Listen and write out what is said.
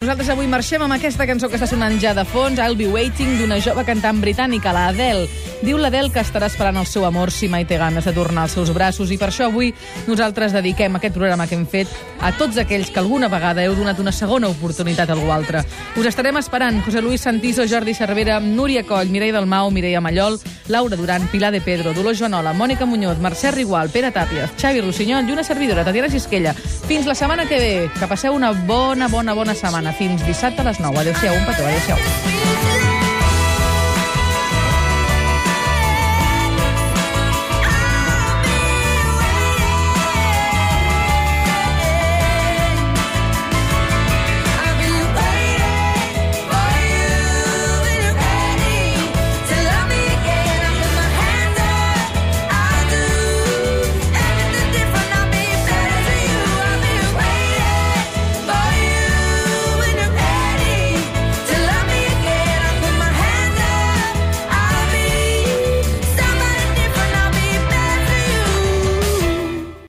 Nosaltres avui marxem amb aquesta cançó que està sonant ja de fons, I'll Be Waiting, d'una jove cantant britànica, la Adele. Diu l'Adele que estarà esperant el seu amor si mai té ganes de tornar als seus braços i per això avui nosaltres dediquem aquest programa que hem fet a tots aquells que alguna vegada heu donat una segona oportunitat a algú altre. Us estarem esperant José Luis Santiso, Jordi Cervera, Núria Coll, Mireia Dalmau, Mireia Mallol, Laura Duran, Pilar de Pedro, Dolors Joanola, Mònica Muñoz, Mercè Rigual, Pere Tàpies, Xavi Rossinyol i una servidora, Tatiana Gisquella. Fins la setmana que ve. Que passeu una bona, bona, bona setmana. Fins dissabte a les 9. Adéu-siau, un petó. Adéu-siau.